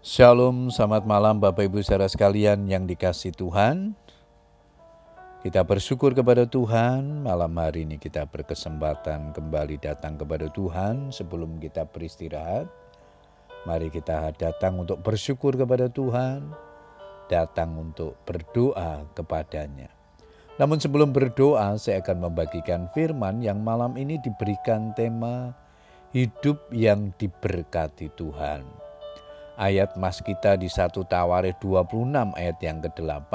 Shalom, selamat malam Bapak Ibu saudara sekalian yang dikasih Tuhan. Kita bersyukur kepada Tuhan, malam hari ini kita berkesempatan kembali datang kepada Tuhan sebelum kita beristirahat. Mari kita datang untuk bersyukur kepada Tuhan, datang untuk berdoa kepadanya. Namun sebelum berdoa, saya akan membagikan firman yang malam ini diberikan tema hidup yang diberkati Tuhan ayat mas kita di satu Tawarikh 26 ayat yang ke-8.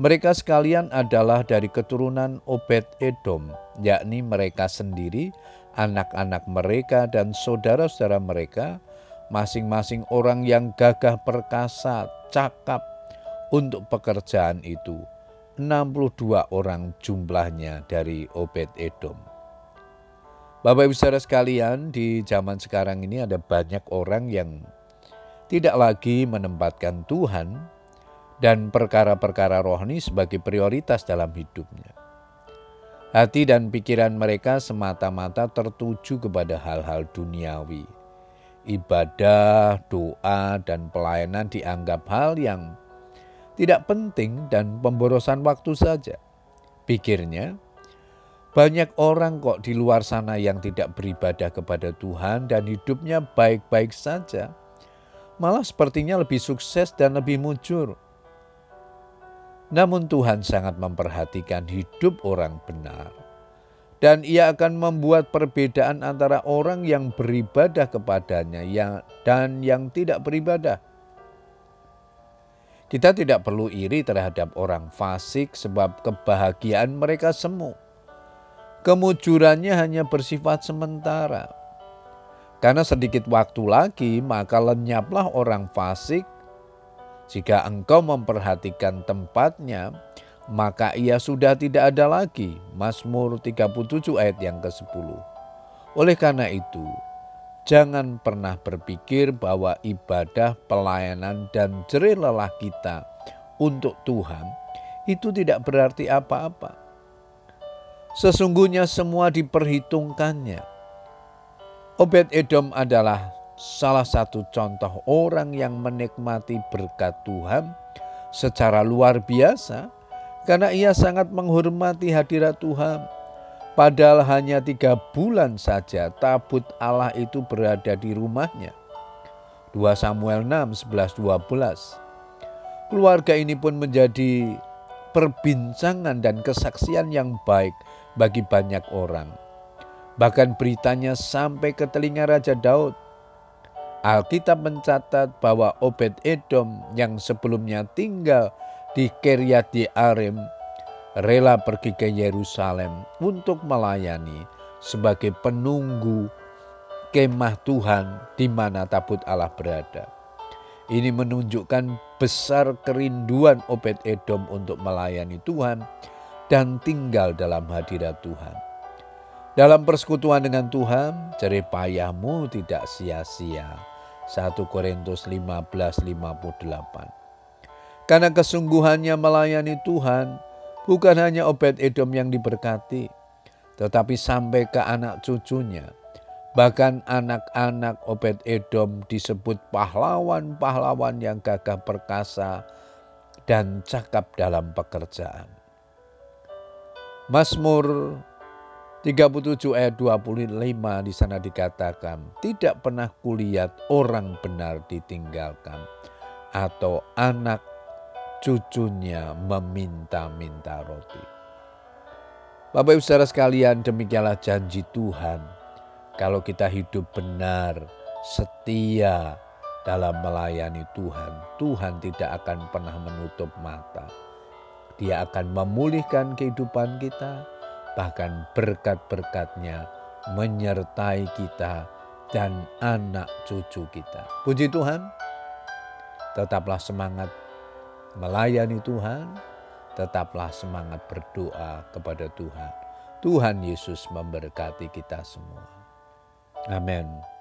Mereka sekalian adalah dari keturunan Obed Edom, yakni mereka sendiri, anak-anak mereka dan saudara-saudara mereka, masing-masing orang yang gagah perkasa, cakap untuk pekerjaan itu. 62 orang jumlahnya dari Obed Edom. Bapak Ibu saudara sekalian, di zaman sekarang ini ada banyak orang yang tidak lagi menempatkan Tuhan dan perkara-perkara rohani sebagai prioritas dalam hidupnya. Hati dan pikiran mereka semata-mata tertuju kepada hal-hal duniawi. Ibadah, doa, dan pelayanan dianggap hal yang tidak penting dan pemborosan waktu saja. Pikirnya, banyak orang kok di luar sana yang tidak beribadah kepada Tuhan dan hidupnya baik-baik saja malah sepertinya lebih sukses dan lebih mujur. Namun Tuhan sangat memperhatikan hidup orang benar. Dan ia akan membuat perbedaan antara orang yang beribadah kepadanya dan yang tidak beribadah. Kita tidak perlu iri terhadap orang fasik sebab kebahagiaan mereka semu. Kemujurannya hanya bersifat sementara karena sedikit waktu lagi maka lenyaplah orang fasik. Jika engkau memperhatikan tempatnya, maka ia sudah tidak ada lagi. Mazmur 37 ayat yang ke-10. Oleh karena itu, jangan pernah berpikir bahwa ibadah, pelayanan, dan jerih lelah kita untuk Tuhan itu tidak berarti apa-apa. Sesungguhnya semua diperhitungkannya Obed Edom adalah salah satu contoh orang yang menikmati berkat Tuhan secara luar biasa karena ia sangat menghormati hadirat Tuhan. Padahal hanya tiga bulan saja tabut Allah itu berada di rumahnya. 2 Samuel 6, 11, 12. Keluarga ini pun menjadi perbincangan dan kesaksian yang baik bagi banyak orang. Bahkan beritanya sampai ke telinga Raja Daud. Alkitab mencatat bahwa Obed Edom yang sebelumnya tinggal di Kiryat Arim rela pergi ke Yerusalem untuk melayani sebagai penunggu kemah Tuhan di mana tabut Allah berada. Ini menunjukkan besar kerinduan Obed Edom untuk melayani Tuhan dan tinggal dalam hadirat Tuhan. Dalam persekutuan dengan Tuhan, jerih payahmu tidak sia-sia. 1 Korintus 15:58. Karena kesungguhannya melayani Tuhan, bukan hanya Obed Edom yang diberkati, tetapi sampai ke anak cucunya. Bahkan anak-anak Obed Edom disebut pahlawan-pahlawan yang gagah perkasa dan cakap dalam pekerjaan. Mazmur 37 ayat 25 di sana dikatakan, tidak pernah kulihat orang benar ditinggalkan atau anak cucunya meminta-minta roti. Bapak Ibu saudara sekalian, demikianlah janji Tuhan. Kalau kita hidup benar, setia dalam melayani Tuhan, Tuhan tidak akan pernah menutup mata. Dia akan memulihkan kehidupan kita, bahkan berkat-berkatnya menyertai kita dan anak cucu kita. Puji Tuhan, tetaplah semangat melayani Tuhan, tetaplah semangat berdoa kepada Tuhan. Tuhan Yesus memberkati kita semua. Amin.